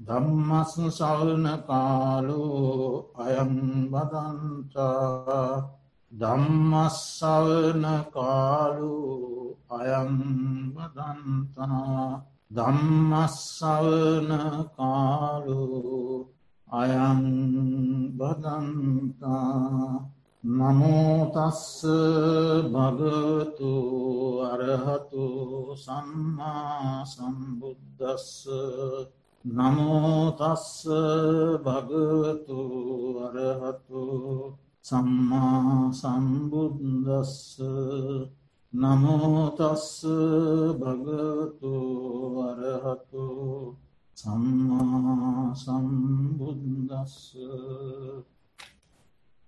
ධම්මස් සවන කාලු අයම් බදන්තා ධම්මස්සවන කාලු අයම් බදන්තා ධම්මස්සවන කාලු අයං බදන්තා නමෝතස්ස භගතු අරහතු සම්මා සම්බුද්ධස්ස නමෝතස්ස භගතු අරහතු සම්මා සම්බුද්දස්ස. නමෝතස්ස භගතු අරහතු සම්මා සම්බුද්දස්ස.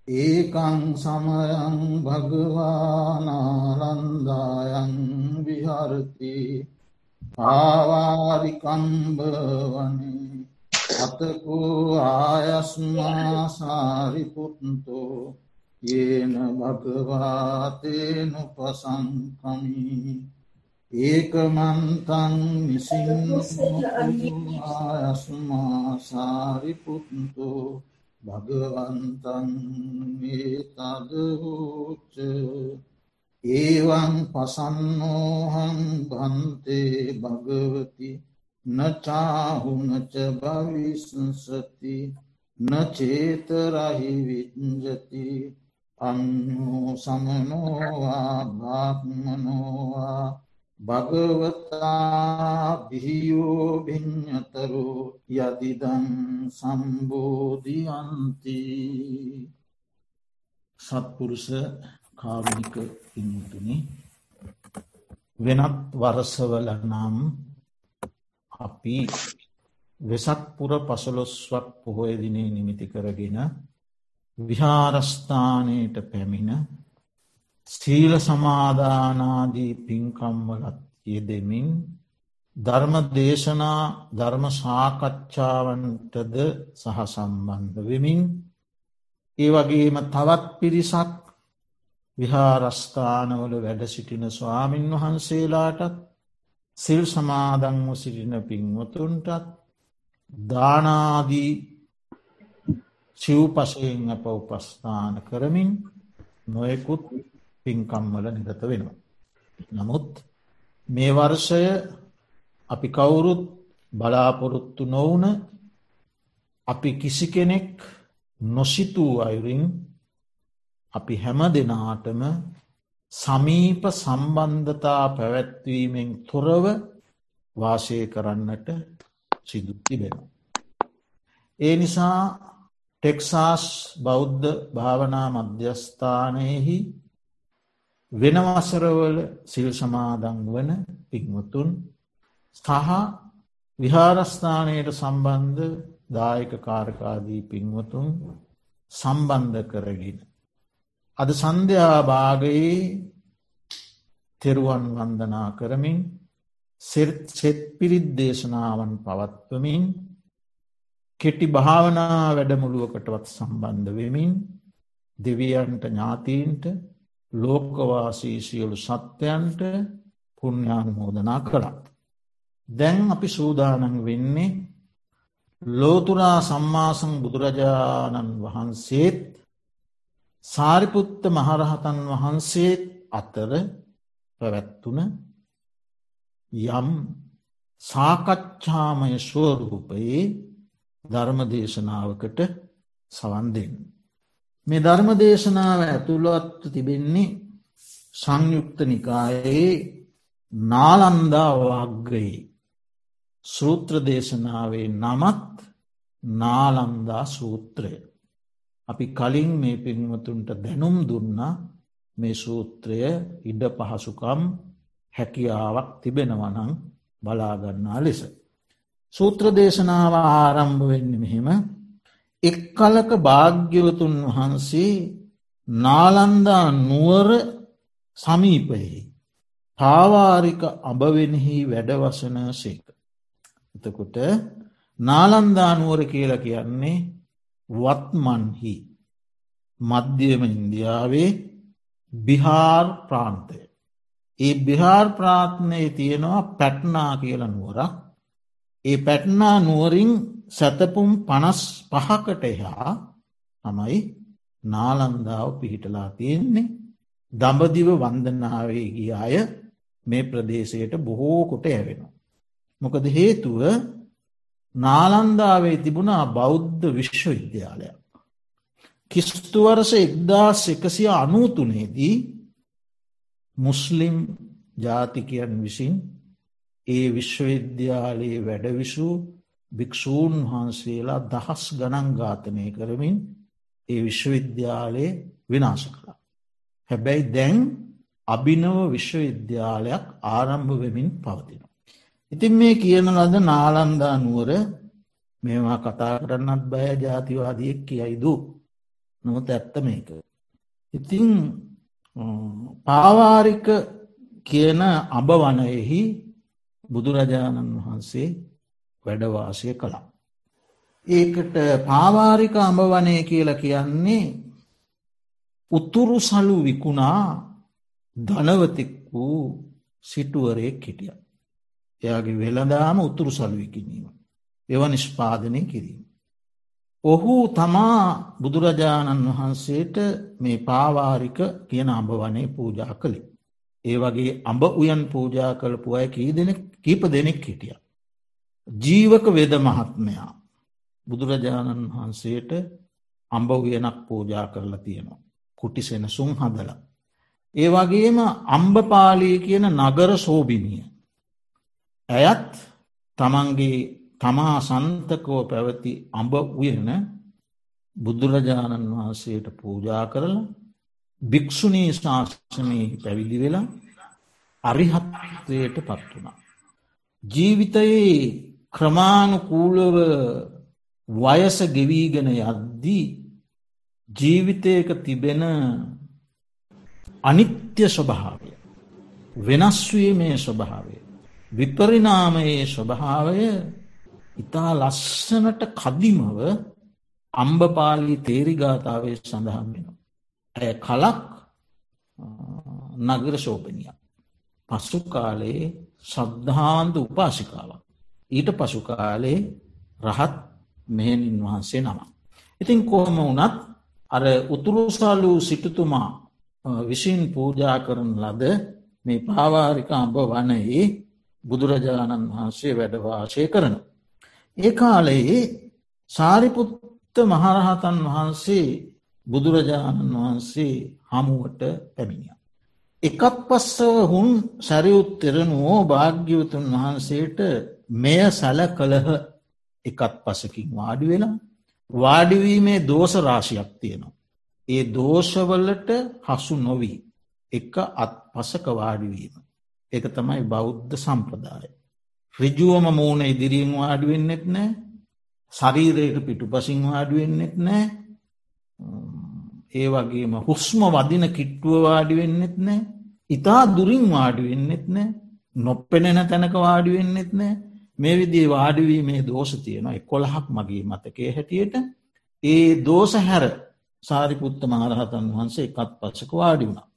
ඒකං සමයං භගවානානන්දායන් විහරති. ආවාරිකම්බවනේ අතකෝ ආයස්මා සාරිපුත්තෝ. ඒන භගවාතේනු පසංකමී ඒකමන්තන් විසින් ආයස්මා සාරිපුත්තෝ. භගවන්තන් තදහෝච්ච. ඒවන් පසන්නෝහන් බන්තේ භගවති නචාහුනච භවිසසති නචේතරහි විංජති අන්නෝ සමනෝවා භාක්මනෝවා භගවතා බිහියෝ භිඤ්ඥතරු යදිදන් සම්බෝධියන්ති. සත්පුරුෂ කාරුණික පින්තුනි වෙනත් වරසවල නම් අපි වෙසක්පුර පසළොස්වක් පොහොය දිනේ නිමිති කරගෙන විහාරස්ථානයට පැමිණ සීල සමාධානාදී පින්කම්වලත් යෙදෙමින් ධර්ම දේශනා ධර්ම සාකච්ඡාවන්ටද සහ සම්බන්ධ වෙමින් ඒ වගේම තවත් පිරිසක් විහාරස්ථානවල වැඩ සිටින ස්වාමින් වහන්සේලාටත් සිල් සමාදංව සිටින පින්වතුන්ටත් දානාදී සිව්පසයෙන් අප උපස්ථාන කරමින් නොයෙකුත් පින්කම්වල නිරත වෙනවා. නමුත් මේ වර්ෂය අපි කවුරුත් බලාපොරොත්තු නොවන අපි කිසි කෙනෙක් නොසිතූ අයුරින් අපි හැම දෙනාටම සමීප සම්බන්ධතා පැවැත්වීමෙන් තොරව වාසය කරන්නට සිදුත්ති වෙන. ඒ නිසා ටෙක්සාස් බෞද්ධ භාවනා මධ්‍යස්ථානයෙහි වෙනවසරවල සිල් සමාදං වන පික්මුතුන් සහ විහාරස්ථානයට සම්බන්ධ දායක කාරකාදී පින්වතුන් සම්බන්ධ කරගෙන. අද සන්ධ්‍යාභාගයේ තෙරුවන් වන්දනා කරමින් සෙත් පිරිත් දේශනාවන් පවත්වමින් කෙටි භාවනා වැඩමුළුවකටවත් සම්බන්ධ වෙමින් දෙවියන්ට ඥාතීන්ට ලෝකවාසී සියලු සත්‍යයන්ට පුුණ්ඥානුමෝදනා කළත්. දැන් අපි සූදානන් වෙන්නේ ලෝතුරා සම්මාසං බුදුරජාණන් වහන්සේත් සාරිපුත්ත මහරහතන් වහන්සේත් අතර පැවැත්තුන යම් සාකච්ඡාමය ස්වරූපයේ ධර්මදේශනාවකට සවන්දෙන්. මේ ධර්මදේශනාව ඇතුළත්ව තිබෙන්නේ සංයුක්ත නිකායේ නාලන්දා වග්ගයේ සූත්‍ර දේශනාවේ නමත් නාලන්දා සූත්‍රය. අපි කලින් මේ පින්වතුන්ට දැනුම් දුන්නා මේ සූත්‍රය ඉඩ පහසුකම් හැකියාවක් තිබෙනවනං බලාගන්නා ලෙස. සූත්‍ර දේශනාව ආරම්භ වෙන්න මෙහෙම එක් කලක භාග්‍යවතුන් වහන්සේ නාලන්දා නුවර සමීපයෙහි පාවාරික අභවෙනෙහි වැඩවසන සේක. එතකොට නාලන්දානුවර කියල කියන්නේ වත්මන්හි මධ්‍යම ඉන්දියාවේ බිහාර් ප්‍රාන්තය. ඒ බිහාර් ප්‍රාත්නයේ තියෙනවා පැට්නා කියල නුවර ඒ පැට්නා නුවරින් සැතපුම් පනස් පහකට එහා තමයි නාලන්දාව පිහිටලා තියෙන්නේ දඹදිව වන්දනාවේ ගිය අය මේ ප්‍රදේශයට බොහෝ කොට ඇවෙනවා. මොකද හේතුව නාලන්දාවේ තිබුණා බෞද්ධ විශ්වවිද්‍යාලයක්. කිස්තුවරස එක්දාස් එකසිය අනූතුනේදී මුස්ලිම් ජාතිකයන් විසින් ඒ විශ්වවිද්‍යාලයේ වැඩවිසූ භික්‍ෂූන් වහන්සේලා දහස් ගණන් ඝාතනය කරමින් ඒ විශ්වවිද්‍යාලයේ විනාශ කළා. හැබැයි දැන් අභිනව විශ්වවිද්‍යාලයක් ආරම්භ වෙමින් පවතින. ඉතින් මේ කියන ලද නාලන්දා නුවර මේවා කතා කරන්නත් බය ජාතිවාදියෙක් කියයිදු නොත ඇත්ත මේක. ඉතිං පාවාරික කියන අබ වනයෙහි බුදුරජාණන් වහන්සේ වැඩවාසය කළා. ඒකට පාවාරික අඹ වනය කියල කියන්නේ උතුරු සලු විකුණා ධනවතෙක් වූ සිටුවරයෙක් හිටිය. එයාගේ වෙළදාම උතුරු සලු විකිනීම. එව නිෂ්පාදනය කිරීම. ඔහු තමා බුදුරජාණන් වහන්සේට මේ පාවාරික කියන අඹ වනේ පූජා කළේ. ඒ වගේ අඹ උයන් පූජා කළපු අය කී දෙනෙක් කීප දෙනෙක් හිටිය. ජීවක වෙද මහත්මයා බුදුරජාණන් වහන්සේට අඹ උයනක් පූජා කරලා තියෙනවා. කුටි සෙනසුම් හදල. ඒ වගේම අම්බපාලී කියන නගර සෝබිනිය. ඇයත් තමන්ගේ තමා සන්තකෝ පැවති අඹ උයන බුදුරජාණන් වහන්සේට පූජා කරලා භික්‍ෂුණී ශාසනයේ පැවිදි වෙලා අරිහත්වයට පත් වුණා. ජීවිතයේ ක්‍රමාණුකූලව වයස ගෙවීගෙන යද්දී ජීවිතයක තිබෙන අනිත්‍ය ස්වභාවය වෙනස්වීමේ ස්වභාවය විපරිනාමයේ ස්වභාවය ඉතා ලස්සනට කදිමව අම්බපාලි තේරිගාථාවේ සඳහන් වෙන. ඇය කලක් නගර ශෝපනිය. පසු කාලයේ සද්ධාන්ත උපාසිකාවක්. ඊට පසු කාලේ රහත් මෙහෙණින් වහන්සේ නම. ඉතින් කොහොම වනත් අර උතුරුසාලු සිටුතුමා විසින් පූජා කරන ලද මේ පාවාරික අඹ වනයේ බුදුරජාණන් වහන්සේ වැඩවාශය කරන. ඒ කාලයේ සාරිපුත්ත මහරහතන් වහන්සේ බුදුරජාණන් වහන්සේ හමුවට පැමිණිය. එකත් පස්සව හුන් සැරියුත් තෙරණුවෝ භාග්‍යවතුන් වහන්සේට මෙය සැල කළහ එකත් පසකින් වාඩි වෙලා වාඩිවීමේ දෝෂ රාශියක් තියෙනවා. ඒ දෝෂවලට හසු නොවී එක අත් පසක වාඩිවීම. එක තමයි බෞද්ධ සම්ප්‍රදාය. රිජුවම මූුණ ඉදිරියෙන් වාඩුවෙන්නෙත් නෑ. ශරීරයට පිටු පසින් වාඩුවෙන්නෙත් නෑ. ඒ වගේම හුස්ම වදින කිට්ටුව වාඩිවෙන්නෙත් නෑ. ඉතා දුරින් වාඩිවෙන්නෙත් නෑ. නොප්පෙනෙන තැනක වාඩිවෙන්නෙත් නෑ. මේ විදිේ වාඩිවීමේ දෝෂ තියෙනවා එකොළහක් මගේ මතකේ හැටියට. ඒ දෝස හැර සාරිපුත්ත මහරහතන් වහන්සේ එකත් පස්සක වාඩි වුණා.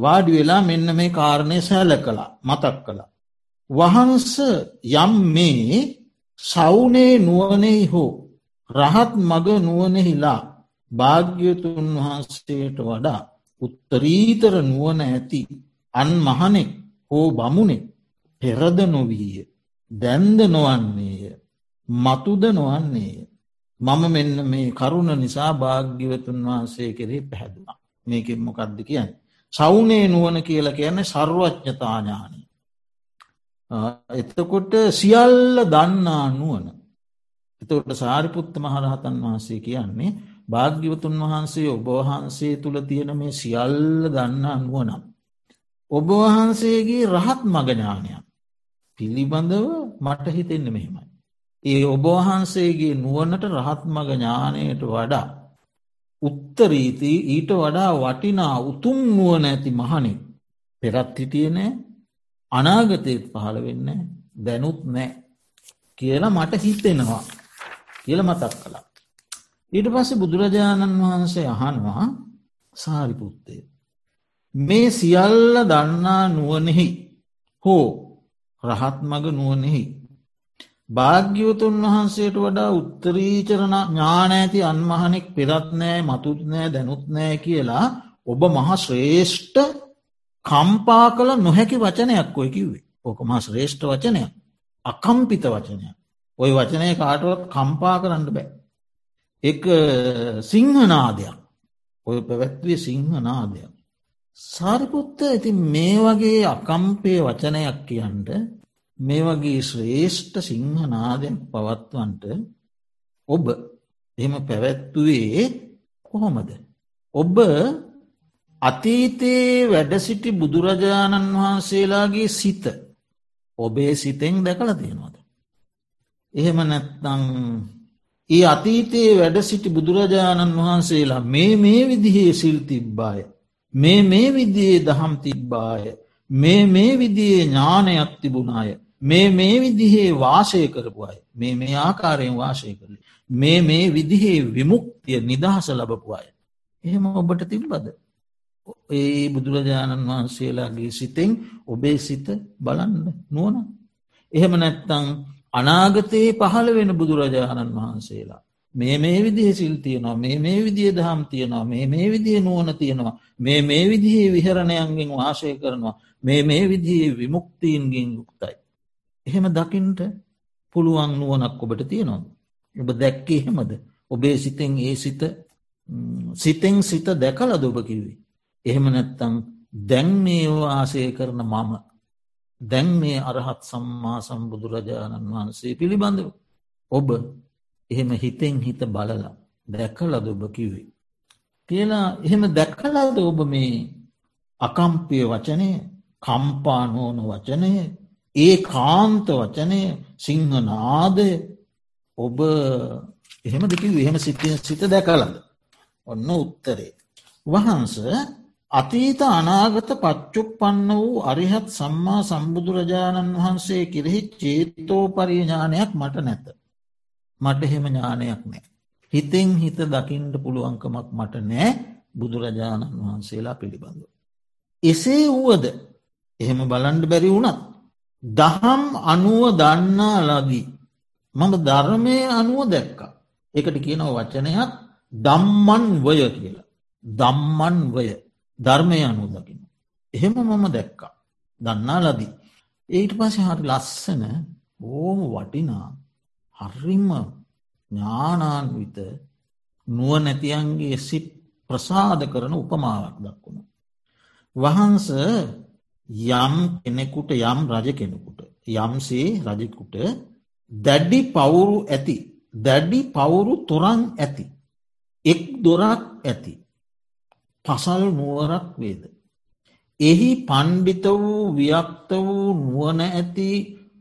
වාඩි වෙලා මෙන්න මේ කාරණය සෑල කළා මතක් කළා. වහන්ස යම් මේ සෞනේ නුවනෙහි හෝ රහත් මග නුවනෙහිලා භාග්‍යතුන් වහන්සේට වඩා උත්තරීතර නුවන ඇති අන් මහනෙක් හෝ බමුණෙක් පෙරද නොවීය දැන්ද නොවන්නේය මතුද නොවන්නේය මම මෙන්න මේ කරුණ නිසා භාග්‍යවතුන් වහන්සේ කෙරේ පැහැදුනා මේකෙන් මොකක්ද කියන්න. සෞනේ නුවන කියල කියන්නේ සර්වච්ඥතාඥානී. එතකොට සියල්ල දන්නා නුවන. එතකොට සාරිපුත්ත මහරහතන් වහන්සේ කියන්නේ භාග්‍යවතුන් වහන්සේ ඔබවහන්සේ තුළ තියෙන මේ සියල්ල දන්නා නුවනම්. ඔබවහන්සේගේ රහත් මගඥානයක් පිළිබඳව මට හිතෙන්න මෙහෙමයි. ඒ ඔබවහන්සේගේ නුවනට රහත් මග ඥානයට වඩා උත්තරීති ඊට වඩා වටිනා උතුම් නුවන ඇති මහනෙක් පෙරත් හිටියනෑ අනාගතයත් පහළ වෙන්න දැනුත් නෑ කියලා මට හිතෙනවා කියල මතක් කළා. ඊට පස්සේ බුදුරජාණන් වහන්සේ අහනවා සාරිපුත්තය. මේ සියල්ල දන්නා නුවනෙහි හෝ රහත් මග නුවනෙහි. භාග්‍යවතුන් වහන්සේට වඩා උත්තරීචරණ ඥාන ඇති අන්මහනෙක් පෙරත්නෑ මතුත්නෑ දැනුත්නෑ කියලා ඔබ මහ ශ්‍රේෂ්ඨ කම්පා කළ නොහැකි වචනයක් ඔය කිව්වේ. ඕක මහ ශ්‍රේෂ්ඨ වචනයක්. අකම්පිත වචනයක්. ඔය වචනය කාටවත් කම්පා කරන්න බෑ. එක සිංහනාදයක්. ඔය පැවැත්වේ සිංහනාදයක්. සාරිපුත්ත ඇති මේ වගේ අකම්පය වචනයක් කියන්ට මේ වගේ ශ්‍රේෂ්ඨ සිංහනාදයක් පවත්වන්ට ඔබ එම පැවැත්තුවේ කොහොමද. ඔබ අතීතයේ වැඩසිටි බුදුරජාණන් වහන්සේලාගේ සිත ඔබේ සිතෙන් දැකල තියෙනවාද. එහෙම නැත්තං ඒ අතීතයේ වැඩ සිටි බුදුරජාණන් වහන්සේලා මේ මේ විදිහේ සිල් තිබ්බාය. මේ මේ විදියේ දහම් තිබ්බාය. මේ මේ විදියේ ඥානයක් තිබුණාය. මේ මේ විදිහේ වාසය කරපු අය මේ මේ ආකාරයෙන් වාසය කරලි. මේ මේ විදිහේ විමුක්තිය නිදහස ලබපු අය. එහෙම ඔබට තිබ්බද. ඒ බුදුරජාණන් වහන්සේලාගේ සිතෙන් ඔබේ සිත බලන්න නුවන. එහෙම නැත්තං අනාගතයේ පහළ වෙන බුදුරජාණන් වහන්සේලා. මේ මේ විදිහ සිල් තියනවා මේ මේ විදිහ දහම් තියනවා මේ මේ විදිහ නුවන තියෙනවා මේ මේ විදිහේ විහරණයන්ගෙන් වාශය කරනවා මේ මේ විදිහේ විමුක්තීන්ගෙන් යුක්තයි. එහෙම දකිින්ට පුළුවන් නුවනක් ඔබට තියෙනවා. ඔබ දැක්කේ හෙමද. ඔබේ සිතෙන් ඒ සිත සිතෙන් සිත දැකල දොබ කිවේ. එහෙම නැත්තං දැන් මේ වාසය කරන මම දැන් මේ අරහත් සම්මා සම්බුදුරජාණන් වහන්සේ පිළිබඳව. ඔබ එහෙම හිතෙන් හිත බලලා දැකලද ඔබ කිවේ. කියලා එහෙම දැක්කලාද ඔබ මේ අකම්පය වචනය කම්පා නෝන වචනය ඒ කාන්ත වචනය සිංහනාදය ඔබ එහෙම දෙකි එහෙම සිතිය සිත දැකලද. ඔන්න උත්තරේ. වහන්ස අතීත අනාගත පච්චුප්පන්න වූ අරිහත් සම්මා සම්බුදුරජාණන් වහන්සේ කිරෙහි චේතෝ පරිඥානයක් මට නැත. මට එහෙම ඥානයක් නෑ. හිතෙන් හිත දකිින්ට පුළුවන්කමක් මට නෑ බුදුරජාණන් වහන්සේලා පිළිබඳව. එසේ වුවද එහෙම බලන්ඩ බැරි වුණත් දහම් අනුව දන්නා ලදී. මම ධර්මය අනුව දැක්ක. එකට කියනව වචනයක් දම්මන් වය කියලා. දම්මන් වය ධර්මය අනුව දකින. එහෙම මම දැක්කා. දන්නා ලදී. ඒට පස හරි ලස්සන ඕම වටිනා හරිම ඥානාන්විත නුව නැතියන්ගේ සිත් ප්‍රසාද කරන උපමාවක් දක්වුණු. වහන්ස යම් කෙනෙකුට යම් රජ කෙනෙකුට යම්සේ රජකුට දැඩ්ඩි පවුරු ඇති දැඩ්ඩි පවුරු තොරන් ඇති එක් දොරක් ඇති පසල් නුවරක් වේද. එහි පණ්ඩිත වූ ව්‍යක්ත වූ නුවන ඇති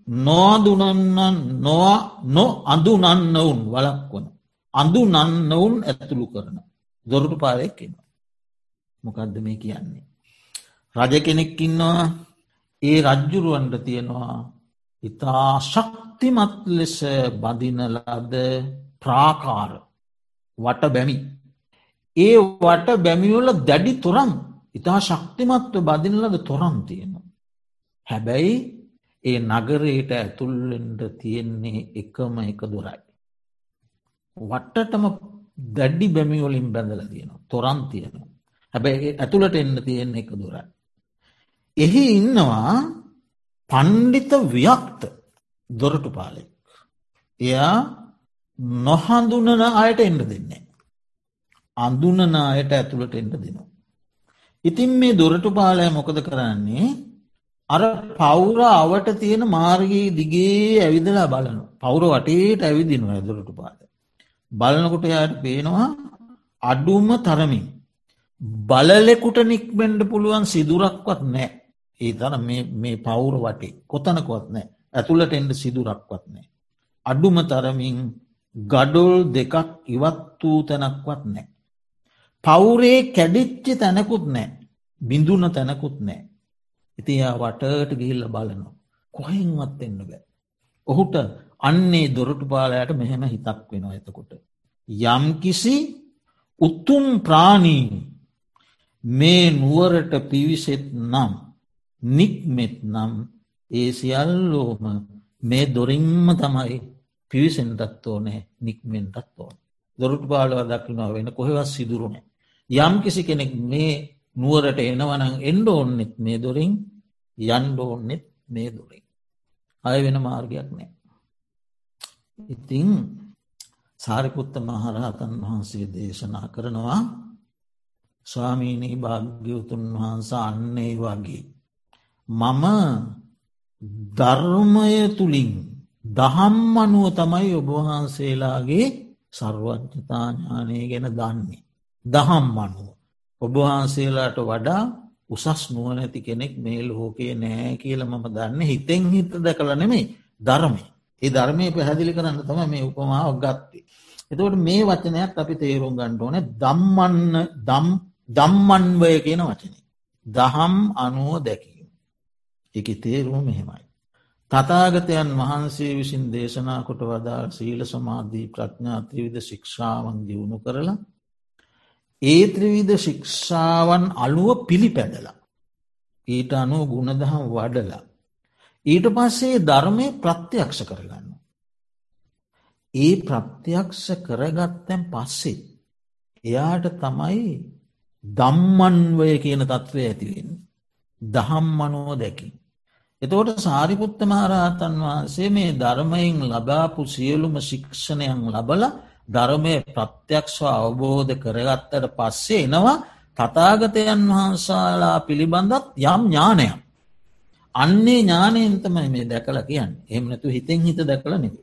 නොදුනන්නන් නොවා නො අඳුනන්නවුන් වලක්වන. අඳුනන්නවුන් ඇතුළු කරන. දොරටු පාරයක් එනවා. මොකක්ද මේ කියන්නේ. රජ කෙනෙක්කින්නවා ඒ රජ්ජුරුවන්ට තියෙනවා ඉතා ශක්තිමත් ලෙස බදිනලද ප්‍රාකාර වට බැමි. ඒ වට බැමිවල දැඩි තොරම් ඉතා ශක්තිමත්ව බදිනලද තොරම් තියෙනවා. හැබැයි ඒ නගරයට ඇතුල්ලෙන්ට තියෙන්නේ එකම එක දුරයි. වටටම දැඩ්ඩි බැමිවලින් බැඳල තියෙනවා තොරන් තියෙනවා. හැබැයි ඇතුළට එන්න තියෙන්නේ එක දුරයි. එහි ඉන්නවා පණ්ඩිත ව්‍යක්ත දොරටු පාලෙක්. එයා නොහඳුනන අයට එන්න දෙන්නේ. අඳුනන අයට ඇතුළට එන්න දෙනවා. ඉතින් මේ දොරටු පාලය මොකද කරන්නේ අර පවුර අවට තියෙන මාර්ගී දිගේ ඇවිදලා බලන පවුර වටේට ඇවිදිනු ඇදුරට පාද. බලනකොට යායට පේනවා අඩුම තරමින්. බලලෙකුට නික්බෙන්ඩ පුළුවන් සිදුරක්වත් නෑ ඒ තර මේ පවුර වටේ කොතනකොත් නෑ ඇතුළට එන්ඩ සිදුරක්වත් නෑ. අඩුම තරමින් ගඩොල් දෙකක් ඉවත් වූ තැනක්වත් නෑ. පවුරේ කැඩිච්චි තැනකුත් නෑ බිඳුන තැනකුත් නෑ ඉතියා වටට ගිහිල්ල බලනවා. කොහෙන්වත් එන්න බෑ. ඔහුට අන්නේ දොරටු පාලයට මෙහෙම හිතක් වෙනවා එතකොට. යම් කිසි උත්තුම් ප්‍රාණීන් මේ නුවරට පිවිසෙත් නම් නික්මෙත් නම් ඒ සියල්ලෝම මේ දොරින්ම තමයි පිවිසෙන්ටත් ඕනෑ නික්මෙන්ටත් ඕන. දොරුට බාලව දක්ිනාව වෙන කොහෙවත් සිදුරුණේ. යම් කිසි කෙනෙක් මේ නුවරට එනවනං එන්ඩ ඕන්නෙත් මේ දොරින් යන්ඩ ඕන්නෙත් මේ දොරින්. අය වෙන මාර්ගයක් නෑ. ඉතිං සාරිපුත්ත මහරහතන් වහන්සේ දේශනා කරනවා ස්වාමීනී භාග්‍යවතුන් වහන්සා අන්නේ වගේ. මම ධර්මය තුළින් දහම් අනුව තමයි ඔබවහන්සේලාගේ සර්වඥතාඥානය ගැන දන්නේ. දහම් අනුව. ඔබවහන්සේලාට වඩා උසස් නුවනැති කෙනෙක් මේ ලෝකයේ නෑ කියල මම දන්න හිතෙන් හිත දැකල නෙමේ ධර්මය. ඒ ධර්මය පැහැදිලි කරන්න තම මේ උපමාවක් ගත්තේ. එතවට මේ වචනයක් අපි තේරුම් ගණ්ඩෝන දම්මන්න දම් දම්මන්වය කියන වචනය. දහම් අනුව දැකීම. එක තේරුම මෙහෙමයි. තතාගතයන් වහන්සේ විසින් දේශනා කොට වදාල් සීල සමාධී ප්‍රඥාතිවිද ශික්ෂාවන් දියුණු කරලා ඒ ත්‍රවිධ ශික්ෂාවන් අලුව පිළිපැදලා. ඊට අනුව ගුණදහම් වඩලා. ඊට පස්සේ ධර්මය ප්‍රත්‍යයක්ෂ කරගන්න. ඒ ප්‍රත්‍යයක්ෂ කරගත්තැන් පස්සේ. එයාට තමයි දම්මන්වය කියන තත්ත්වය ඇතිවෙන්. දහම් මනුව දැකින්. එතෝට සාරිපුත්ත මහරහතන් වහන්සේ මේ ධර්මයෙන් ලබාපු සියලුම ශික්ෂණයන් ලබල ධර්මය ප්‍රත්‍යක්ෂව අවබෝධ කරගත්තට පස්සේ එනවා තතාගතයන් වහන්සාලා පිළිබඳත් යම් ඥානයක්. අන්නේ ඥානයන්තමයි මේ දැකල කියන්න එමනතු හිතෙන් හිත දැකල නෙව.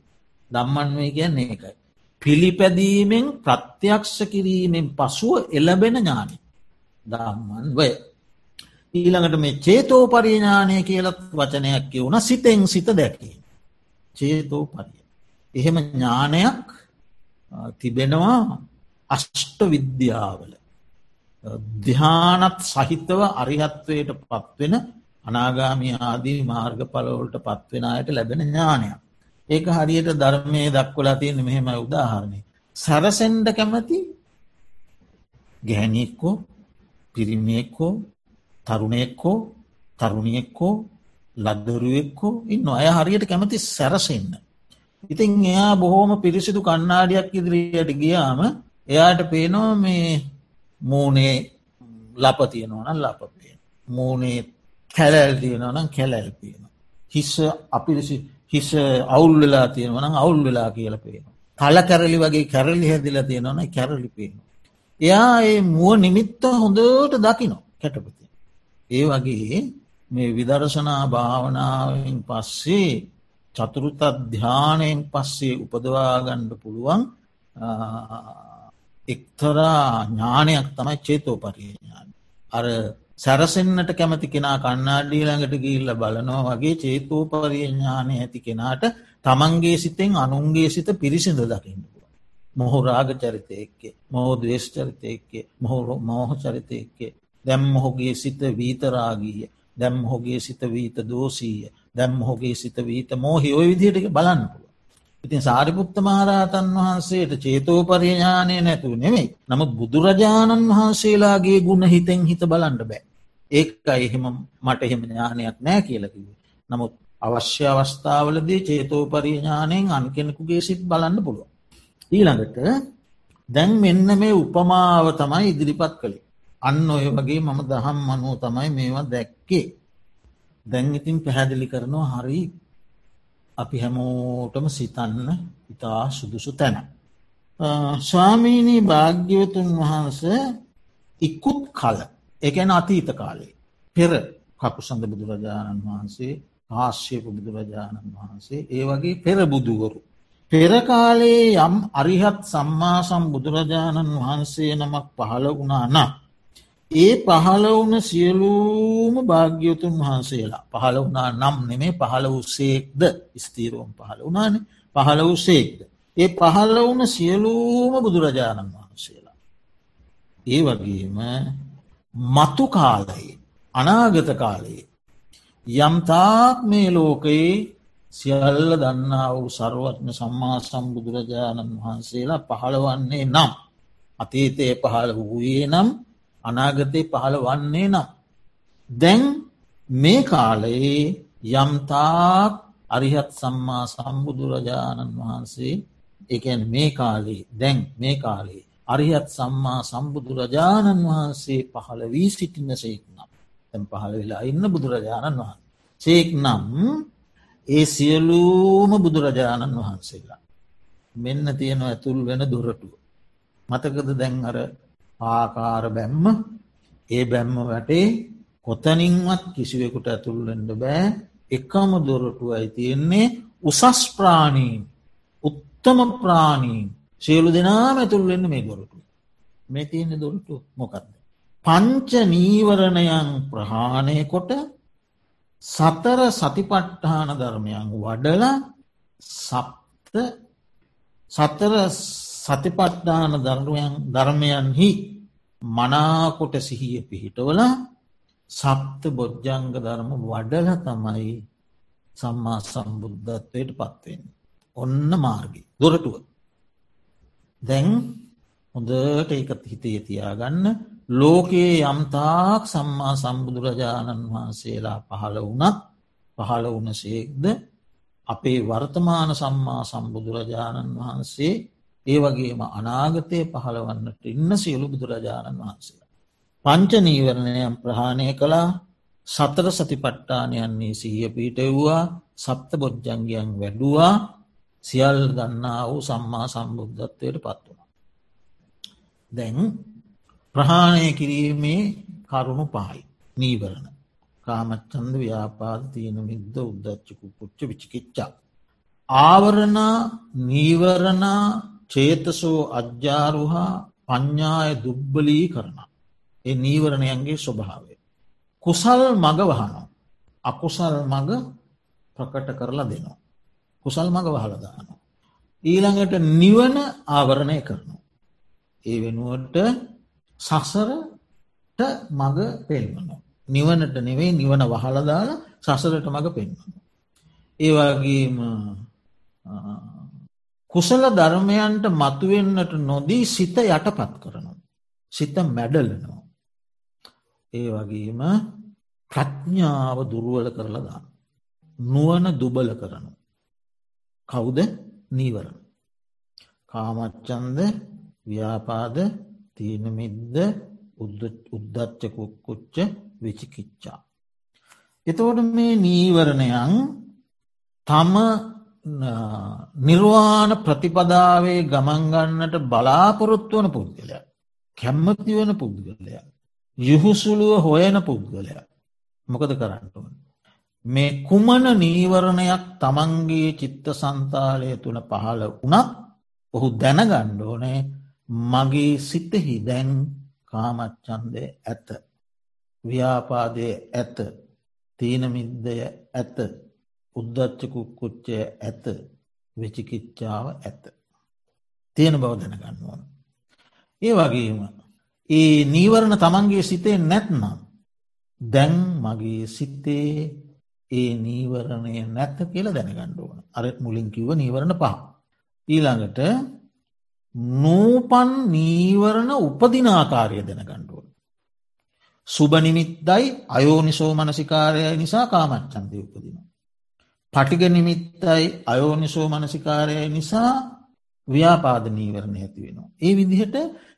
දම්මන්වේ කියන්නේ එකයි. පිළිපැදීමෙන් ප්‍රත්‍යක්ෂ කිරීමෙන් පසුව එලබෙන ඥානය. දම්මන්වය. ඊළඟට මේ චේතෝ පරිඥානය කියලත් වචනයක් කිවුණ සිතෙන් සිත දැකී. චේතෝ පරිය. එහෙම ඥානයක් තිබෙනවා අෂ්ට විද්‍යාවල. දිහානත් සහිතව අරිහත්වයට පත්වෙන අනාගාමී ආදී මාර්ග පලවලට පත්වෙන අයට ලැබෙන ඥානයක්. ඒක හරියට ධර්මය දක්වලා තියෙන මෙහෙම උදාහරණය. සැරසෙන්ඩ කැමති ගැහැනියෙක්කෝ පිරිමියෙක්කෝ තරුණයෙක්කෝ තරුණියෙක්කෝ ලද්දරුවෙක්කෝ ඉන්න අය හරියට කැමති සැරසෙන්න්න. ඉතින් එයා බොහෝම පිරිසිදු කන්නාඩියක් ඉදිරියට ගියාම එයාට පේනෝ මේ මූනේ ලප තියෙනවන ලපපේ. මූනේ කැලැල් තියෙනවනම් කැලැල් පේන. හිස්ස අපිරිසි හිස අවුල් වෙලා තියෙනවනම් අවුල් වෙලා කියල පේන. කල කැරලි වගේ කැරලි හැදිල තියෙනවන කැරලි පේන. එයා ඒ මුව නිමිත්ත හොඳට දකිනො කැටපති. ඒ වගේ මේ විදර්ශනා භාවනාවෙන් පස්සේ චතුරුතත් ධ්‍යානයෙන් පස්සේ උපදවාගණ්ඩ පුළුවන් එක්තරා ඥානයක් තමයි චේතෝ පරිඥාන. අර සැරසෙන්න්නට කැමති කෙනා කන්නාඩී ළඟට ගිල්ල බලනවා වගේ චේතෝ පරිඥානය ඇති කෙනාට තමන්ගේ සිතෙන් අනුන්ගේ සිත පිරිසිඳ දකින්නපුුව. මොහු රාග චරිතයක්කේ මොහෝ දවේශ චරිතයක්කේ මොහු මෝහ චරිතයක්කේ දැම් මොහුගේ සිත වීතරාගීය දැම් හොගේ සිත වීත දෝසීය දැම් හොගේ සිත වීත මෝහි ඔය විදිහට බලන්නපුුව. ඉතින් සාරිපුත්ත මහරහතන් වහන්සේට චේතෝ පරිඥානය නැතුව නෙමෙයි. නමුත් බුදුරජාණන් වහන්සේලාගේ ගුණ හිතෙන් හිත බලන්ඩ බෑ. ඒක එහෙම මට එහෙම ඥානයක් නෑ කියලකිව. නමුත් අවශ්‍ය අවස්ථාවලදී චේතෝ පරිඥානයෙන් අන් කෙනෙකුගේ සිත් බලන්න පුළුව. ඊළඟට දැන් මෙන්න මේ උපමාව තමයි ඉදිරිපත් කළේ. අන්න ඔය වගේ මම දහම් මනුව තමයි මේවා දැක්කේ. දැන් ඉතින් පැහැදිලි කරනවා හරි අපි හැමෝටම සිතන්න ඉතා සුදුසු තැන. ස්වාමීණී භාග්‍යවතුන් වහන්ස ඉක්කුත් කල එකන අතීත කාලේ පෙර කකුසඳ බුදුරජාණන් වහන්සේ ආශ්‍යප බුදුරජාණන් වහන්සේ ඒ වගේ පෙර බුදුවරු. පෙරකාලේ යම් අරිහත් සම්මාසම් බුදුරජාණන් වහන්සේ නමක් පහළ වුණා නම් ඒ පහළ වුන සියලූම භාග්‍යවතුන් වහන්සේලා පහළ වුණා නම් නෙමේ පහළ වූසේක්ද ස්තීරුවම් පහළ වනාන පහළ වූසේක්ද. ඒ පහළ වුන සියලූම බුදුරජාණන් වහන්සේලා. ඒ වගේම මතු කාලයේ අනාගත කාලයේ යම්තාක් මේ ලෝකයේ සියල්ල දන්නා වූ සරුවත්ම සම්මා සම්බුදුරජාණන් වහන්සේලා පහළවන්නේ නම් අතීතය පහළ වූයේ නම් අනාගතය පහළ වන්නේ නම්. දැන් මේ කාලයේ යම්තාක් අරිහත් සම්මා සම්බුදුරජාණන් වහන්සේ එකන් මේ කාලේ දැන් මේ කාලේ අරිහත් සම්මා සම්බුදුරජාණන් වහන්සේ පහළ වී සිටින්න සේක්නම් තැන් පහළ වෙලා ඉන්න බුදුරජාණන් වහන් සේක් නම් ඒ සියලූම බුදුරජාණන් වහන්සේලා. මෙන්න තියෙනවා ඇතුල් වෙන දුරටුව. මතකද දැන් අර ආකාර බැම්ම. ඒ බැම්ම වැටේ කොතනින්වත් කිසිවෙකුට ඇතුල්ලෙන්ට බෑ. එකම දොරටුවයි තියෙන්නේ උසස් ප්‍රාණීන් උත්තම ප්‍රාණීන්. සියලු දෙනාම ඇතුල්වෙන්න මේ දොරටු මේ තියෙන දොරටු මොකක්ද. පංච නීවරණයන් ප්‍රහාණය කොට සතර සතිපට්ඨාන ධර්මයන් වඩල සප්ත සතර සතිපට්ඨාන ධර්මයන්හි මනාකොට සිහිය පිහිටවල සප්ත බොජ්ජංග ධර්ම වඩල තමයි සම්මා සම්බුද්ධත්වයට පත්වෙන්. ඔන්න මාර්ගි දොරටුව. දැන් හොඳට ඒකත් හිතේ තියාගන්න ලෝකයේ යම්තාක් සම්මා සම්බුදුරජාණන් වහන්සේලා පහළ වනත් පහළ වනසේක්ද අපේ වර්තමාන සම්මා සම්බුදුරජාණන් වහන්සේ ඒ වගේම අනාගතය පහළවන්නට ඉන්න සියලු බුදුරජාණන් වහන්සේලා. පංච නීවරණයම් ප්‍රහාණය කළා සතර සතිපට්ටානයන්නේ සීය පීටව්වා සප්ත බොජ්ජංගයන් වැඩුවා සියල් ගන්නා වූ සම්මා සම්බුද්ධත්වයට පත් වුණ. දැන් ප්‍රහාණය කිරීමේ කරුණු පහයි නීවරණ කාමච්චන්ද ව්‍යාපාද තියන මිද්ද උද්දච්චකු පුච්ච විචිකිච්චා. ආවරණ නීවරණ චේතසෝ අජ්‍යාරුහා පඤ්ඥාය දුබ්බලී කරන. ඒ නීවරණයන්ගේ ස්වභාවය. කුසල් මග වහනෝ. අකුසල් මග ප්‍රකට කරලා දෙනවා. කුසල් මඟ වහලදානවා. ඊළඟට නිවන ආවරණය කරනු. ඒ වෙනුවට සසරට මග පෙන්වන. නිවනට නෙවෙයි නිවන වහලදාල සසරට මඟ පෙන්වන. ඒවාගේම කුසල ධර්මයන්ට මතුවෙන්නට නොදී සිත යටපත් කරනවා. සිත මැඩලනවා. ඒ වගේම ප්‍රඥාව දුරුවල කරලා දාන්න. නුවන දුබල කරනවා. කවුද නීවරණ. කාමච්චන්ද ව්‍යාපාද තීනමිද්ද උද්දච්චකුක්කුච්ච විචිකිච්චා. එතෝට මේ නීවරණයන් තම නිර්වාණ ප්‍රතිපදාවේ ගමන්ගන්නට බලාපොරොත්තු වන පුද්ගලය. කැම්මති වන පුද්ගලය. යුහුසුළුව හොයන පුද්ගලය. මොකද කරන්නටුවන්. මේ කුමන නීවරණයක් තමන්ගේ චිත්ත සන්තාලය තුළ පහළ වනත් ඔහු දැනගණ්ඩෝනේ මගේ සිතෙහි දැන් කාමච්චන්දය ඇත. ව්‍යාපාදය ඇත තීනමිද්දය ඇත උද්දච්චකුක්කුච්චය ඇත වෙචිකිච්චාව ඇත. තියෙන බව දැනගන්නවන. ඒ වගේම ඒ නීවරණ තමන්ගේ සිතේ නැත්නම් දැන් මගේ සිත්තේ ඒ නීවරණය නැත්ත කියලා දැනගණ්ඩ ඕන අර මුලින් කිව්ව නීවරණ පහ. ඊළඟට නූපන් නීවරණ උපදිනාකාරය දැනගණ්ඩුවන්. සුබනිමිත්දයි අයෝනිසෝ මනසිකාරය නිසා කාමච්චන්දය උපදින. පටිග නිමිත්තයි අයෝනිසෝ මනසිකාරය නිසා ව්‍යාපාද නීවරණ ඇති වෙනවා. ඒ විදිහට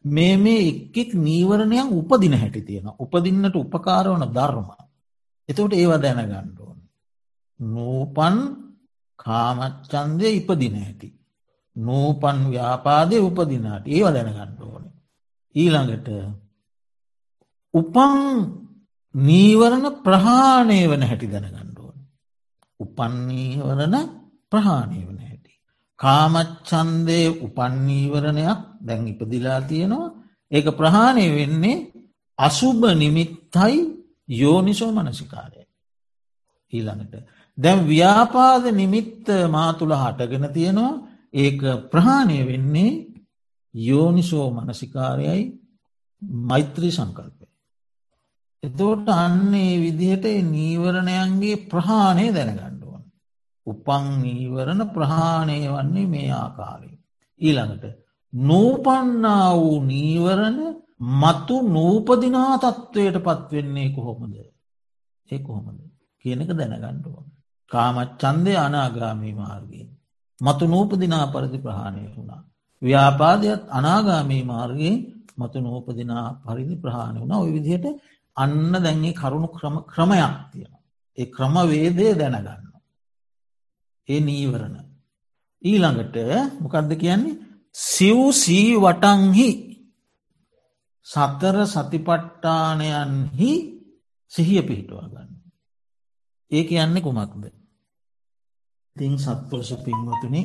මේ මේ එක්කෙක් නීවරණයක් උපදින හැටි තියෙන උපදින්නට උපකාරවන ධර්ම. එතවට ඒවා දැනගණ්ඩුව. නූපන් කාමච්චන්දය ඉපදින ඇති. නූපන් ව්‍යාපාදය උපදිනාට ඒව දැනගන්න ඕන. ඊළඟට උපන් නීවරණ ප්‍රහාණය වන හැටි දැනගන්න ඕන. උපන්නීවරණ ප්‍රහාණය වන හැටි. කාමච්චන්දය උපන්නීවරණයක් දැන් ඉපදිලා තියෙනවා ඒක ප්‍රහාණය වෙන්නේ අසුභ නිමිත්තයි යෝනිසෝ මනසිකාරය. ඊළඟට දැම් ව්‍යාපාද නිමිත්ත මාතුළ හටගෙන තියෙනවා ඒක ප්‍රහාණය වෙන්නේ යෝනිසෝ මනසිකාරයයි මෛත්‍රී සංකල්පය. එතෝට අන්නේ විදිහට නීවරණයන්ගේ ප්‍රහාණය දැනගණ්ඩුවන්. උපං නීවරණ ප්‍රහාණය වන්නේ මේ ආකාරය. ඊළඟට නූපන්නා වූ නීවරණ මතු නූපදිනා තත්ත්වයට පත්වෙන්නේ කොහොමද ඒ කොහොමද කියනක දැනගණ්ඩුවන්. කාමච්චන්දය අනාගාමී මාර්ගයෙන්. මතු නූපදිනා පරිදි ප්‍රහාණය වුණා. ව්‍යාපාදයක් අනාගාමී මාර්ගයෙන් මතු නූපදිනා පරිදි ප්‍රහාණය වුණ ඔය විදිහට අන්න දැන්ගේ කරුණු ක්‍රම ක්‍රමයක් තියෙන. ඒ ක්‍රමවේදය දැනගන්න. ඒ නීවරණ. ඊළඟට මොකක්ද කියන්නේ සිව් සී වටන්හි සතර සතිපට්ටානයන්හි සිහිය පිහිටවා ගන්න. ඒ කියන්නේ කුමක්ද. තිං සත්පුරුෂ පින්වතුනි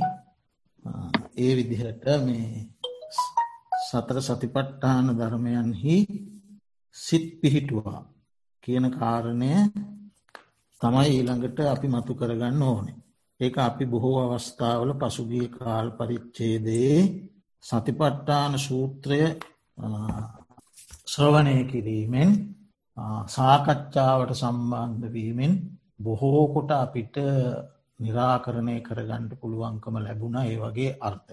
ඒ විදිහට මේ සතර සතිපට්ටාන ධර්මයන්හි සිත් පිහිටුවා කියන කාරණය තමයි ඊළඟට අපි මතු කරගන්න ඕනේ. ඒක අපි බොහෝ අවස්ථාවල පසුගිය කාල් පරිච්චේදයේ සතිපට්ටාන සූත්‍රය ශ්‍රවණය කිරීමෙන් සාකච්ඡාවට සම්බන්ධවීමෙන් බොහෝකොට අපිට නිරාකරණය කරගණ්ඩ පුළුවන්කම ලැබුණ ඒ වගේ අර්ථ.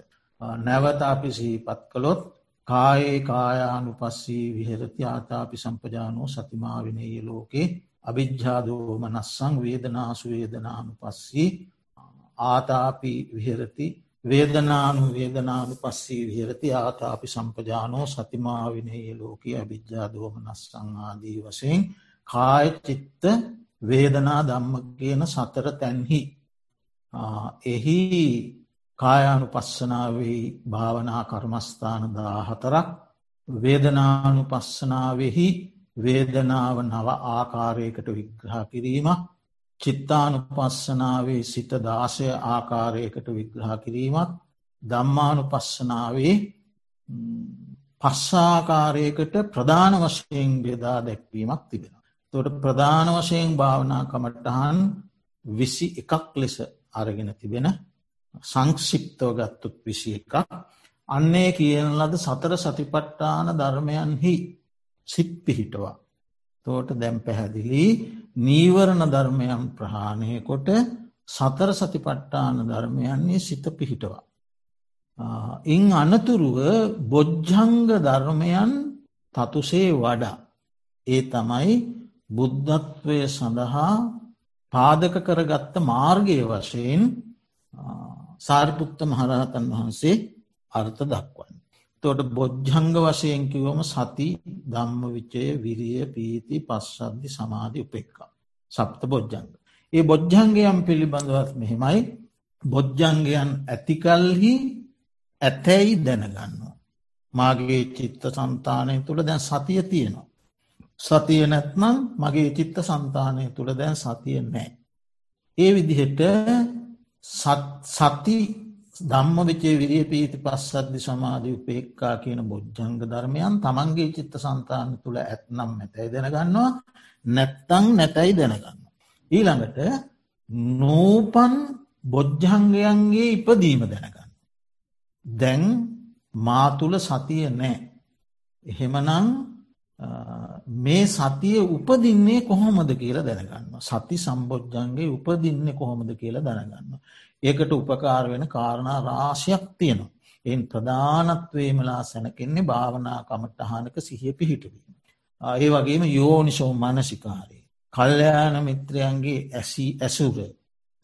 නැවත අපි සීපත් කළොත් කායේ කායානු පස්සී විහරති ආතාපි සම්පජානෝ සතිමාවිනය ලෝකේ අභිජ්ජාදෝම නස්සං වේදනාසු වේදනානු පස්සී ආතාපි විහරති වේදනානු වේදනානු පස්සී විහරති ආතාපි සම්පජානෝ සතිමාවිනයේ ලෝකී අභිජ්ජාදෝම නස්සං ආදී වසයෙන් කාය චිත්ත වේදනා දම්ම කියන සතර තැන්හි. එහි කායානු පස්සනාවෙහි භාවනා කර්මස්ථාන දාහතරක් වේදනානු පස්සනාවෙහි වේදනාව නව ආකාරයකට විග්‍රහ කිරීමක් චිත්තානු පස්සනාවේ සිත දාසය ආකාරයකට විග්‍රහ කිරීමත් දම්මානු පස්සනාවේ පස්සාකාරයකට ප්‍රධාන වශයෙන් බෙදා දැක්වීමක් තිබෙන. තොට ප්‍රධාන වශයෙන් භාවනා කමටහන් විසි එකක් ලෙස අරගෙන තිබෙන සංක්ෂිප්තව ගත්තුත් විසි එකක් අන්නේ කියන ලද සතර සතිපට්ටාන ධර්මයන්හි සිත් පිහිටවා. තෝට දැම් පැහැදිලි නීවරණ ධර්මයන් ප්‍රහාණය කොට සතර සතිපට්ටාන ධර්මයන්නේ සිත පිහිටවා. ඉන් අනතුරුව බොජ්ජංග ධර්මයන් තතුසේ වඩා. ඒ තමයි බුද්ධත්වය සඳහා පාදක කරගත්ත මාර්ගය වශයෙන් සාරිපුත්ත මහරහතන් වහන්සේ අර්ථ දක්වන්න. තොට බොජ්ජංග වශයෙන් කිවම සති ධම්ම විචය විරිය පීති පස්සද්ධි සමාධි උපෙක්කා. සප්ත බොජ්ජංග. ඒ බොජ්ජංගයම් පිළිබඳවත් මෙහෙමයි බොජ්ජංගයන් ඇතිකල්හි ඇතැයි දැනගන්නවා. මාගේ චිත්ත සන්තානය තුළ දැන් සතිය තියෙනවා. සතිය නැත්නම් මගේ චිත්ත සන්තානය තුළ දැන් සතිය නෑ. ඒ විදිහට සති ධම්ම විචේ විරිය පීති පස්සද්දි සමාධී උපේක්කා කියන බොජ්ජංග ධර්මයන් තමන්ගේ චිත්ත සන්තාන තුළ ඇත්නම් නැතැයි දැනගන්නවා නැත්තං නැතැයි දැනගන්න. ඊළඟට නූපන් බොජ්ජංගයන්ගේ ඉපදීම දැනගන්න. දැන් මාතුළ සතිය නෑ. එහෙමනං මේ සතිය උපදින්නේ කොහොමද කියලා දැනගන්න. සති සම්බෝජ්ජන්ගේ උපදින්නේ කොහොමද කියලා දැනගන්න. ඒකට උපකාර වෙන කාරණා රාශයක් තියෙනවා. එන් ප්‍රධානත්වේමලා සැනකෙන්නේ භාවනා කමටහනක සිහිය පිහිටවීම. ඒ වගේම යෝනිසෝ මනසිකාරය. කල්්‍යයාන මිත්‍රයන්ගේ ඇසි ඇසුර.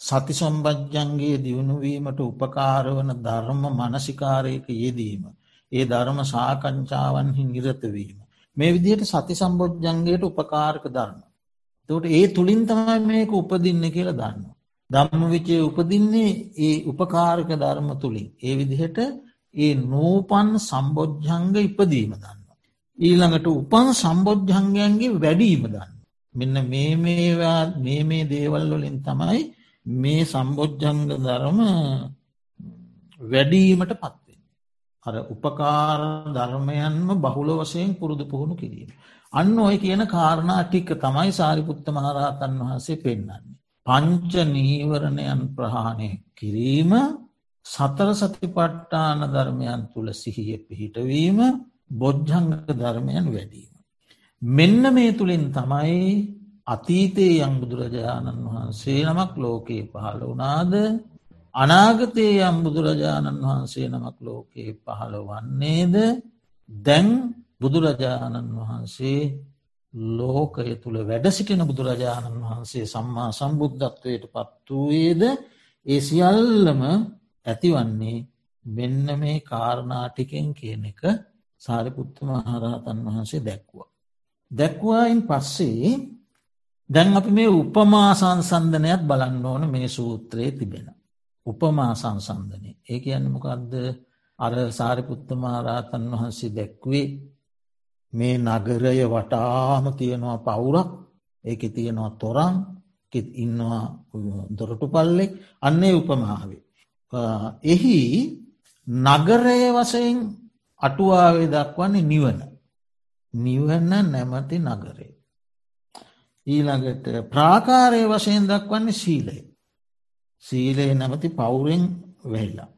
සති සම්බජ්ජන්ගේ දියුණුවීමට උපකාරවන ධර්ම මනසිකාරයක යෙදීම. ඒ ධර්ම සාකංචාවන්හි නිරතවීම. මේ විදිහට සති සම්බෝජ්ජන්ගේට උපකාරක ධර්ම. තට ඒ තුළින් තමයි මේක උපදින්න කියලා දන්න. ධම්ම විචය උපදින්නේ ඒ උපකාරක ධර්ම තුළින්. ඒ විදිහට ඒ නූපන් සම්බෝජ්ජංග ඉපදීම දන්න. ඊළඟට උපන් සම්බෝජ්ජංගයන්ගේ වැඩීම දන්න. මෙන්න මේ මේවා මේ මේ දේවල් වලින් තමයි මේ සම්බෝජ්ජංග ධර්ම වැඩීමට පත්වෙන්. අර උපකාර ධර්මයන්ම බහුල වසයෙන් පුරුදු පුහුණු කිරීම. අන්න ඔය කියන කාරණා ටික තමයි සාරිපුත්ත මහරහතන් වහන්සේ පෙන්න්නන්නේ. පංච නීවරණයන් ප්‍රහාණය කිරීම සතර සතිපට්ටාන ධර්මයන් තුළ සිහිය පිහිටවීම බොජ්ජංග ධර්මයන් වැඩීම. මෙන්න මේ තුළින් තමයි අතීතයේ යම් බුදුරජාණන් වහන්සේ නමක් ලෝකයේ පහළ වනාද අනාගතයේ යම් බුදුරජාණන් වහන්සේ නමක් ලෝකයේ පහළ වන්නේද දැන් බුදුරජාණන් වහන්සේ ලෝකය තුළ වැඩ සිටින බුදුරජාණන් වහන්සේ සම්මා සම්බුද්ධත්වයට පත් වූයේද ඒ සියල්ලම ඇතිවන්නේ මෙන්න මේ කාරණාටිකෙන් කියන එක සාරිපුත්ත මහරහතන් වහන්සේ දැක්වා. දැක්වායින් පස්සේ දැන් අපි මේ උපමා සංසන්ධනයක් බලන්න ඕන මේ සූත්‍රයේ තිබෙන. උපමා සංසන්ධනය ඒ කියන්න මොකක්ද අර සාරිපුත්ත මහරහතන් වහන්සේ දැක්වේ මේ නගරය වටාම තියෙනවා පවුරක් ඒක තියෙනවා තොරන් ඉන්නවා දොරටු පල්ලෙක් අන්නේ උපමාවේ. එහි නගරය වසයෙන් අටුවාවේ දක්වන්නේ නිවන. නිවන්න නැමති නගරේ. ඊළඟට ප්‍රාකාරය වශයෙන් දක්වන්නේ සීලය. සීලය නැමති පවුරෙන් වෙල්ලා.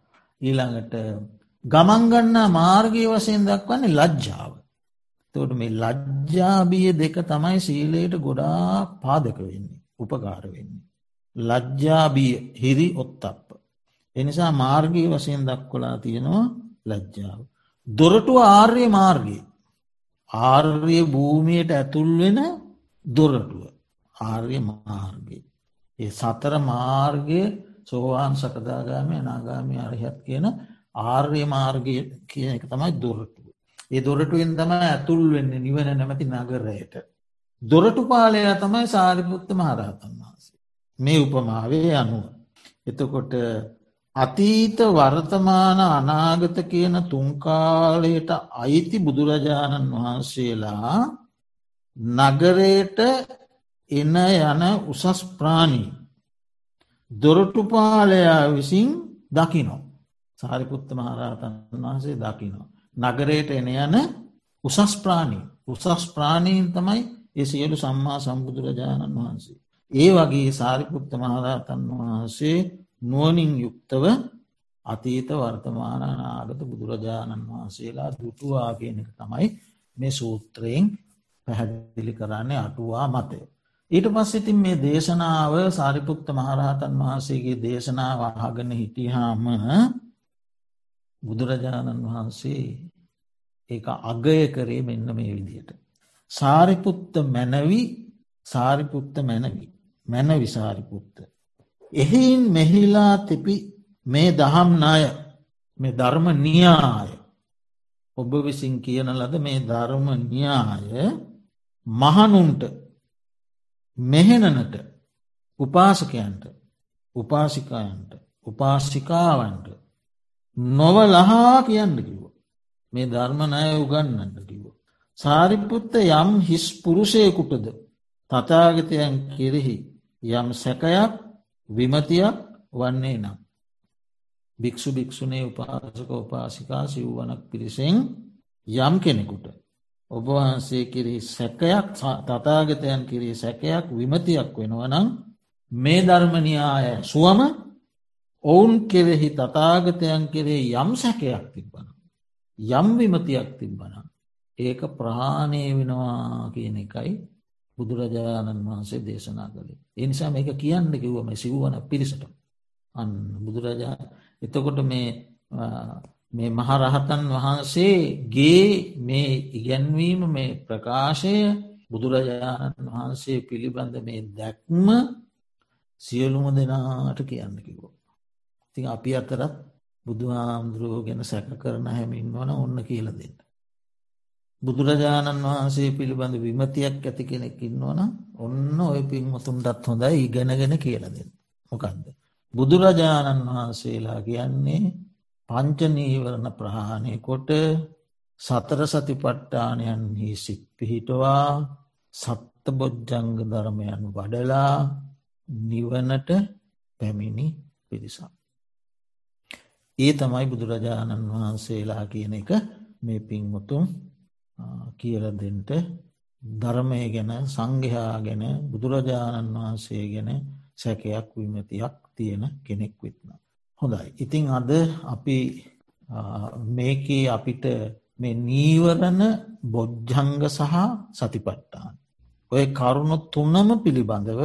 ඊළඟට ගමන්ගන්නා මාර්ගය වසයෙන් දක්වන්නේ ලජ්ජාව. තොට මේ ලජ්ජාබිය දෙක තමයි සීලයට ගොඩා පාදක වෙන්නේ උපකාර වෙන්නේ. ලජ්ජාබිය හිරි ඔත්තප්ප. එනිසා මාර්ගී වසයෙන් දක්කොලා තියෙනවා ලජ්ජාව. දොරටු ආර්ය මාර්ගය. ආර්ය භූමියයට ඇතුල් වෙන දොරටුව ආර්ය මාර්ගය. ඒ සතර මාර්ගය සෝවාන් සකදාගාමය නාගාමි අරහත් කියන ආර්ය මාර්ගය කියන එක තමයි දොරටුව. ඒ දොරටුවෙන් තම ඇතුල් වෙන්න නිවන නැමති නගරයට. දොරටු පාලය තමයි සාරිපුත්ත මහරහතන් වහන්සේ. මේ උපමාවේ අනුව. එතකොට අතීත වර්තමාන අනාගත කියන තුන්කාලයට අයිති බුදුරජාණන් වහන්සේලා නගරයට එන යන උසස් ප්‍රාණී දොරටුපාලයා විසින් දකිනෝ. සාරිපුත්ත මහරහතන් වහන්සේ දකිනවා. නගරයට එන යන උසස් ප්‍රාණී උසස් ප්‍රාණීන් තමයි ඒ සියලු සම්මා සම්බුදුරජාණන් වහන්සේ. ඒ වගේ සාරිපුත්ත මහරහතන් වහන්සේ නුවනින් යුක්තව අතීත වර්තමානානාගත බුදුරජාණන් වහන්සේලා දුටුවාගෙන එක තමයි මේ සූත්‍රයෙන් පැහැදිලි කරන්නේ අටුවා මතය. ඊට පස්සිතින් මේ දේශනාව සාරිපුත්ත මහරහතන් වහන්සේගේ දේශනාව අහගෙන හිටිහාම බුදුරජාණන් වහන්සේ ඒ අගය කරේ මෙන්න මේ විදියට. සාරිපුත්ත මැනවි සාරිපුත්ත මැනවි මැනවි සාරිපුත්ත. එහින් මෙහිලා තිපි මේ දහම් නාය මේ ධර්ම නියාය ඔබ විසින් කියන ලද මේ ධර්ම න්‍යාය මහනුන්ට මෙහෙනනට උපාසකයන්ට උපාසිකායන්ට උපාසිකාවන්ට නොව ලහා කියන්න කිව. මේ ධර්මණය උගන්නන්න කිව. සාරිපුත්ත යම් හිස් පුරුෂයකුටද තතාගතයන් කෙරෙහි යම් සැකයක් විමතියක් වන්නේ නම්. භික්‍ෂු භික්‍ෂුණේ උපාසක උපාසිකා සිව්වනක් පිරිසෙන් යම් කෙනෙකුට. ඔබවහන්සේ කිරී සැකයක් තතාගතයන් කිරී සැකයක් විමතියක් වෙනවනම් මේ ධර්මනියාය සුවම ඔවුන් කෙරෙහි තතාගතයන් කෙරේ යම් සැකයක් තිබ්බන. යම් විමතියක් තිබ්බන. ඒක ප්‍රහාණය වෙනවා කියන එකයි බුදුරජාණන් වහන්සේ දේශනා කළේ. එනිසා මේක කියන්න කිව්වම සිව්වන පිරිසට. අන්න බුදුරජා එතකොට මේ මේ මහරහතන් වහන්සේගේ මේ ඉගැන්වීම මේ ප්‍රකාශය බුදුරජාණන් වහන්සේ පිළිබඳ මේ දැක්ම සියලුම දෙනාට කියන්න කිවෝ. ති අපි අතරත් බුදුහාමුදුරුවෝ ගැන සැක කරන හැමින් වන ඔන්න කියල දෙන්න. බුදුරජාණන් වහන්සේ පිළිබඳ විමතියක් ඇති කෙනෙක් ඉන්නවන ඔන්න ඔය පින්මතුන්ටත් හොඳයි ඉගෙනගෙන කියලදෙන්. මොකක්ද. බුදුරජාණන් වහන්සේලා කියන්නේ පංචනීවරණ ප්‍රහාණය කොට සතර සතිපට්ටානයන්හි සිත් පිහිටවා සත්ත බොජ්ජංග ධර්මයන් වඩලා නිවනට පැමිණි පිරිසක්. ඒ තමයි බුදුරජාණන් වහන්සේලා කියන එක මේ පින්මුතුම් කියලදෙන්ට ධර්මය ගැන සංඝයා ගැන බුදුරජාණන් වහන්සේ ගැන සැකයක් විමතියක් තියෙන කෙනෙක් විත්න. හොඳයි. ඉතිං අද අපි මේකේ අපිට මේ නීවරණ බොජ්ජංග සහ සතිපට්ටාන්. ඔය කරුණු තුන්නම පිළිබඳව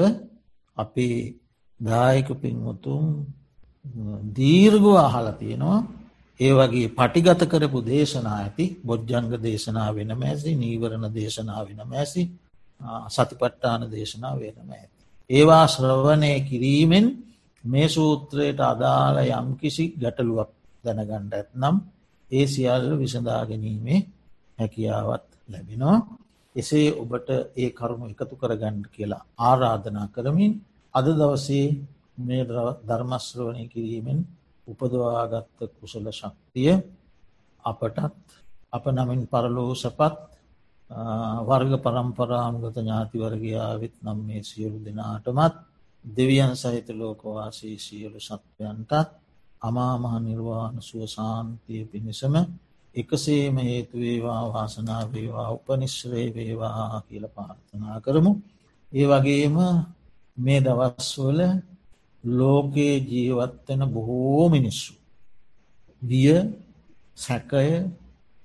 අපේ දායක පින්වතුම් දීර්ගව අහල තියෙනවා ඒ වගේ පටිගත කරපු දේශනා ඇති බොජ්ජංග දේශනා වෙන මැසි නීවරණ දේශනා වෙන මැසි සතිපට්ටාන දේශනා වෙනම ඇති. ඒවා ශ්‍රවණය කිරීමෙන් මේ සූත්‍රයට අදාළ යම් කිසි ගැටලුවක් දැනගණ්ඩ ඇත්නම් ඒ සියල්ල විසඳාගැනීමේ හැකියාවත් ලැබෙනවා. එසේ ඔබට ඒ කරුණු එකතු කරගණ්ඩ කියලා ආරාධනා කරමින් අද දවසේ මේ ධර්මශ්‍රවණය කිරීමෙන් උපදවාගත්ත කුසල ශක්තිය අපටත් අප නමින් පරලෝ සපත් වර්ග පරම්පරාමගත ඥාතිවරගයාවිත් නම් මේ සියලු දෙනාටමත් දෙවියන් සහිත ලෝකවාසී සියලු සත්වයන්ටත් අමාමහ නිර්වාණ සුවසාන්තිය පිණිසම එකසේම හේතුවේවා වාසනා වේවා උපනිශ්‍රේ වේවා කියල පාර්ථනා කරමු. ඒ වගේම මේ දවස්වල ලෝකයේ ජීවත්වන බොහෝ මිනිස්සු. දිය සැකය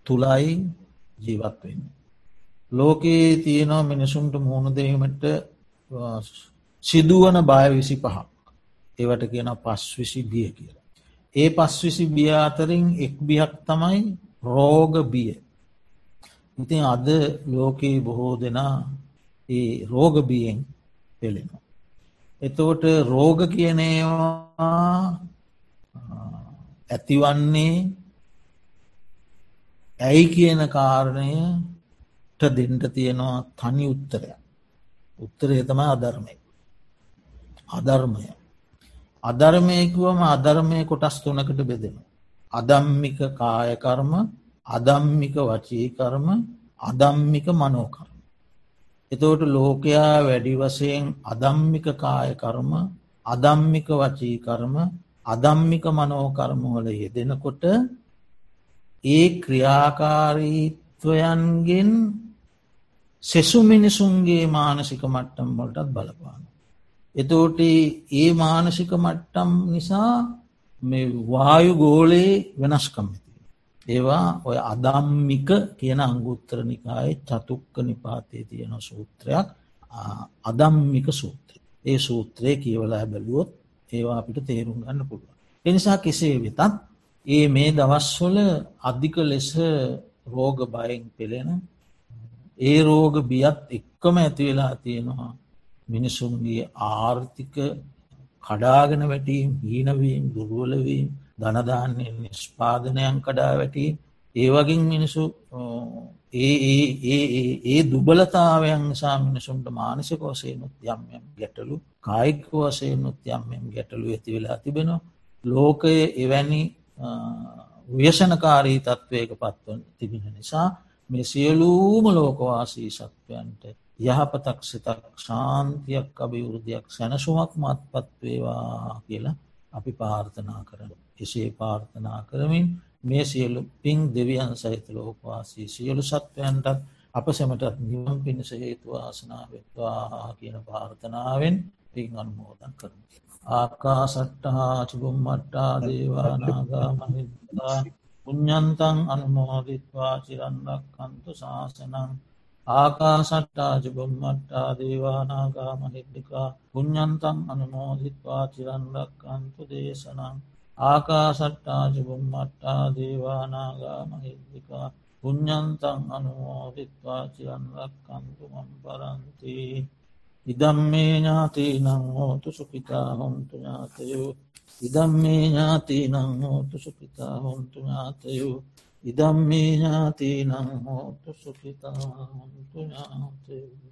තුළයි ජීවත්වෙන්න. ලෝකයේ තියෙනවා මිනිසුන්ට මුහුණදීමට සිදුවන බය විසි පහක්. ඒවට කියන පස් විසි බිය කියලා. ඒ පස්විසි බිය අතරින් එක් බියක් තමයි රෝග බිය. ඉතින් අද ලෝකයේ බොහෝ දෙනා ඒ රෝගබියෙන් පෙළෙනවා. එතෝට රෝග කියනේවා ඇතිවන්නේ ඇයි කියන කාරණයට දෙන්ට තියෙනවා තනි උත්තරයක්. උත්තරය තම අධර්මය. අධර්මය. අධර්මයකුවම අධර්මය කොටස් තුනකට බෙදෙන. අදම්මික කායකර්ම අදම්මික වචීකර්ම අදම්මික මනෝකර්ම. එතෝට ලෝකයා වැඩි වසයෙන් අදම්මික කායකර්ම අදම්මික වචීකර්ම අදම්මික මනෝකර්මවල යෙදෙනකොට ඒ ක්‍රියාකාරීත්වයන්ගෙන් සෙසු මිනිසුන්ගේ මානසික මට්ටම් වලටත් බලපාන. එතෝට ඒ මානසික මට්ටම් නිසා වායු ගෝලයේ වෙනස්කම්මති. ඒවා ඔය අදම්මික කියන අංගුත්තර නිකායේ චතුක්ක නිපාතය තියෙන සූත්‍රයක් අදම්මික සූත්‍රය. ඒ සූත්‍රය කියවලා බැලුවොත් ඒවා අපිට තේරුම් ගන්න පුළුව. එනිසා කෙසේ වෙතත් ඒ මේ දවස්වල අධික ලෙස රෝග බයෙන් පෙළෙන ඒ රෝග බියත් එක්කම ඇතිවෙලා තියෙනවා මිනිසුන්ගේ ආර්ථික කඩාගෙන වැටීම් හීනවීම් දුරුවලවීම් ධනධාන්‍යෙන් නිස්්පාදනයන් කඩා වැටී ඒ වගින් මිනිසු ඒ දුබලතාවයන් නිසා මිනිසුන්ට මානසික වසයනුත් යම්යම් ගැටලු කායික වසයෙන් නුත් යම්යම් ගැටලු ඇති වෙලා තිබෙනවා. ලෝකය එවැනි ව්‍යසනකාරී තත්ත්වයක පත්වන් තිබෙන නිසා මේ සියලූම ලෝකවාසී සත්වයන්ට යහපතක් සිතක් ශාන්තියක් අභිවෘද්ධයක් සැනසුමක් මත්පත්වේවා කියලා අපි පාර්ථනා කරන. එසේ පාර්ථනා කරමින් මේ සියලු පින් දෙවියන් සහිත ලෝකවාසී සියලු සත්වයන්ටත් අප සැමටත් නිවම් පිණිස හේතුවාසනාවත්වා කියන පාර්ථනාවෙන් පින් අනුමෝදන් කරන. ආකා සට්ටහා චුගුම්මට්ටා දේවානාගා මහිතා පුഞ්ඥන්තන් අනුමෝදිත්වා චිරන්නක් කන්තු ශාසනං ආකා සට්ටා චුගුම්මට්ටා දේවානාගා මහිද්දිකා පුഞ්ඥන්තන් අනුමෝදිත්වා චිරන්ලක් කන්තු දේශනං. ආකා සට්ටා චුගුම්මට්ටා දේවානාගා මහිද්දිකා පුഞ්ඥන්තන් අනුමෝදිත්වා චිරන්ලක් කන්තු මම් පරන්තිී. ඉදම්මේ ඥාති නං හෝතු සුපිතා හොන්තු ඥාතයෝ. ඉදම්මේ ඥාති නං හෝතු සුපිතා හොන්තු ඥාතයෝ. ඉදම්මේ ඥාති නං හෝතු සුපිතා හොන්තු ඥාතයෝ